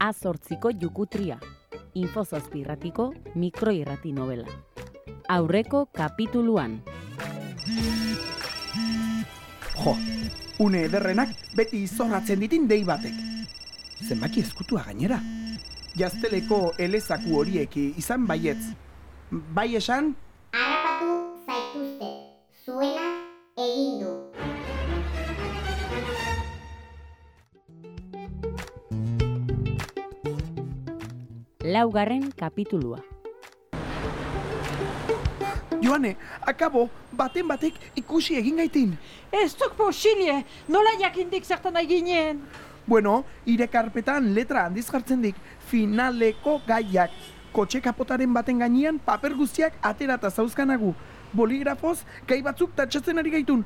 Azortziko jukutria, infozazpi irratiko mikroirrati novela. Aurreko kapituluan. Jo, une ederrenak beti izorratzen ditin dei batek. Zenbaki ezkutua gainera. Jazteleko elezaku horiek izan baietz. Bai esan, Laugarren kapitulua. Joane, akabo, baten batek ikusi egin gaitin. Ez duk posible, nola jakindik zertan nahi ginen. Bueno, irekarpetan letra handiz jartzen dik, finaleko gaiak. Kotxe kapotaren baten gainean paper guztiak aterata zauzkanagu. Boligrafoz, gai batzuk tatsatzen ari gaitun.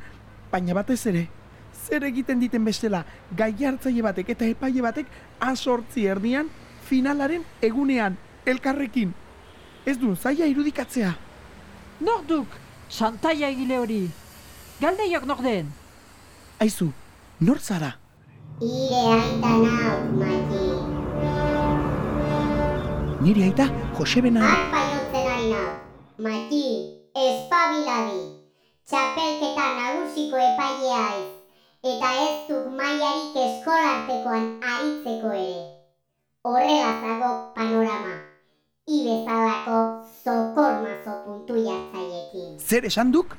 Baina batez ere, zer egiten diten bestela, gai hartzaile batek eta epaile batek asortzi erdian, finalaren egunean, elkarrekin. Ez du, zaila irudikatzea. Norduk, santaia egile hori. Galdeiok norden. Aizu, nor zara? Ire aita nau, Mati. Niri aita, Josebena... Arpa jotzen ari nau. Mati, espabiladi. Txapelketa nagusiko epailea ez. Eta ez duk maiarik eskolartekoan aritzeko ere. Horrela zago panorama. Ibezalako zokormazo puntu jartzaiekin. Zer esan duk?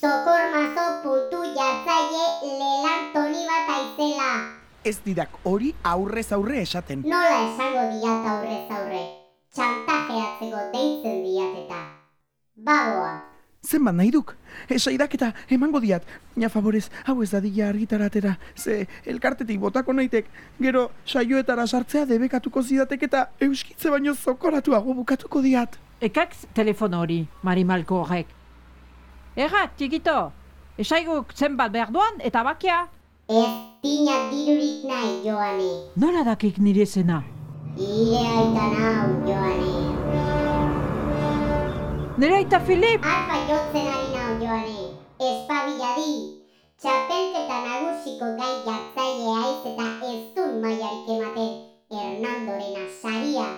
Zokormazo puntu jartzaile lelan toni bat aizela. Ez didak hori aurrez aurre esaten. Nola esango diat aurrez aurre? Txantajeatzeko deitzen diat eta. Bagoa. Zenbat nahi duk? Esaidak eta emango diat. Baina favorez, hau ez dadila argitaratera. Ze, elkartetik botako naitek. Gero, saioetara sartzea debekatuko zidatek eta euskitze baino zokoratuago bukatuko diat. Ekak telefono hori, Marimalko horrek. Erra, txikito, esaiguk zenbat behar duan eta bakia. Ez tina dirurik nahi, Joane. Nola dakik nire zena? Ire aita nau, Nire aita Filip, Arpa jotzen ari nau, Joane. Espabiladi. Txapelketa nagusiko gai jartzaile aiz eta ez dun maiarik ematen Hernandorena saria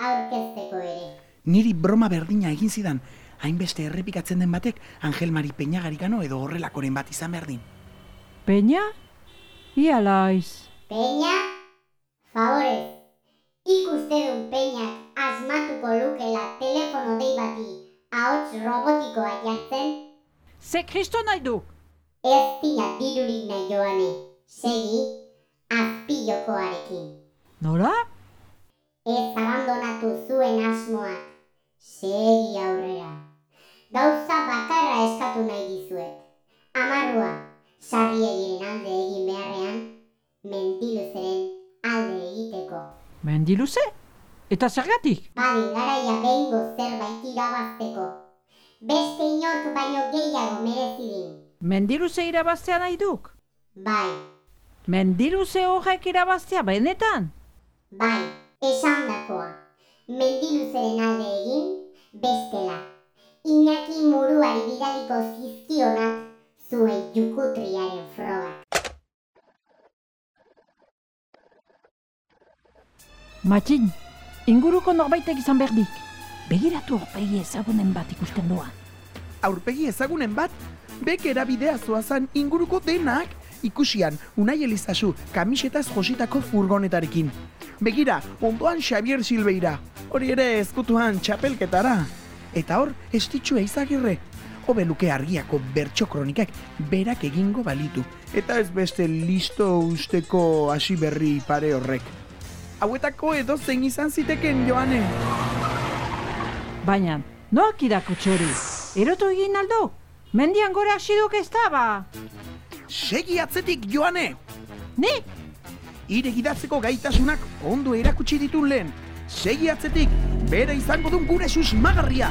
aurkezteko ere. Niri broma berdina egin zidan. Hainbeste errepikatzen den batek Angel Mari Peñagarikano edo horrelakoren bat izan berdin. Peña? Ia laiz. Peña, favorez, ikuste dun Peñak asmatuko lukela telefono dei bati ahots robotikoa jartzen, Ze kristo nahi du? ez tina dirurik nahi joane, segi, azpilokoarekin. Nola? Ez abandonatu zuen asmoak, segi aurrera. Gauza bakarra eskatu nahi dizuet. Amarrua, sarrieiren alde egin beharrean, mentiluzeren alde egiteko. Mendiluze? Eta zergatik? Badi garaia behingo zerbait irabazteko. Beste inork baino gehiago merezidin. Mendiluze irabaztea nahi duk? Bai, Mendiluze horrek irabaztea benetan? bai, esan dakoa. Mendiluzeren alde egin, bestela. Iñaki muruari bidaliko zizkionak zuen jukutriaren frogak. Matxin, inguruko norbaitek izan berdik. Begiratu horpegi ezagunen bat ikusten doa. Aurpegi ezagunen bat, bek erabidea zoazan inguruko denak ikusian Unai Elizasu kamisetaz jositako furgonetarekin. Begira, ondoan Xavier Silveira, hori ere ezkutuan txapelketara. Eta hor, estitxua izagirre. Hobe luke argiako bertso kronikak berak egingo balitu. Eta ez beste listo usteko hasi berri pare horrek. Hauetako edo zein izan ziteken, Joane. Baina, noak idako txori? Erotu egin aldo? Mendian gora asiduk ez da ba? Segi atzetik, Joane! Ni? Ire gidatzeko gaitasunak ondo erakutsi ditun lehen. Segi atzetik, bere izango dun gure susmagarria.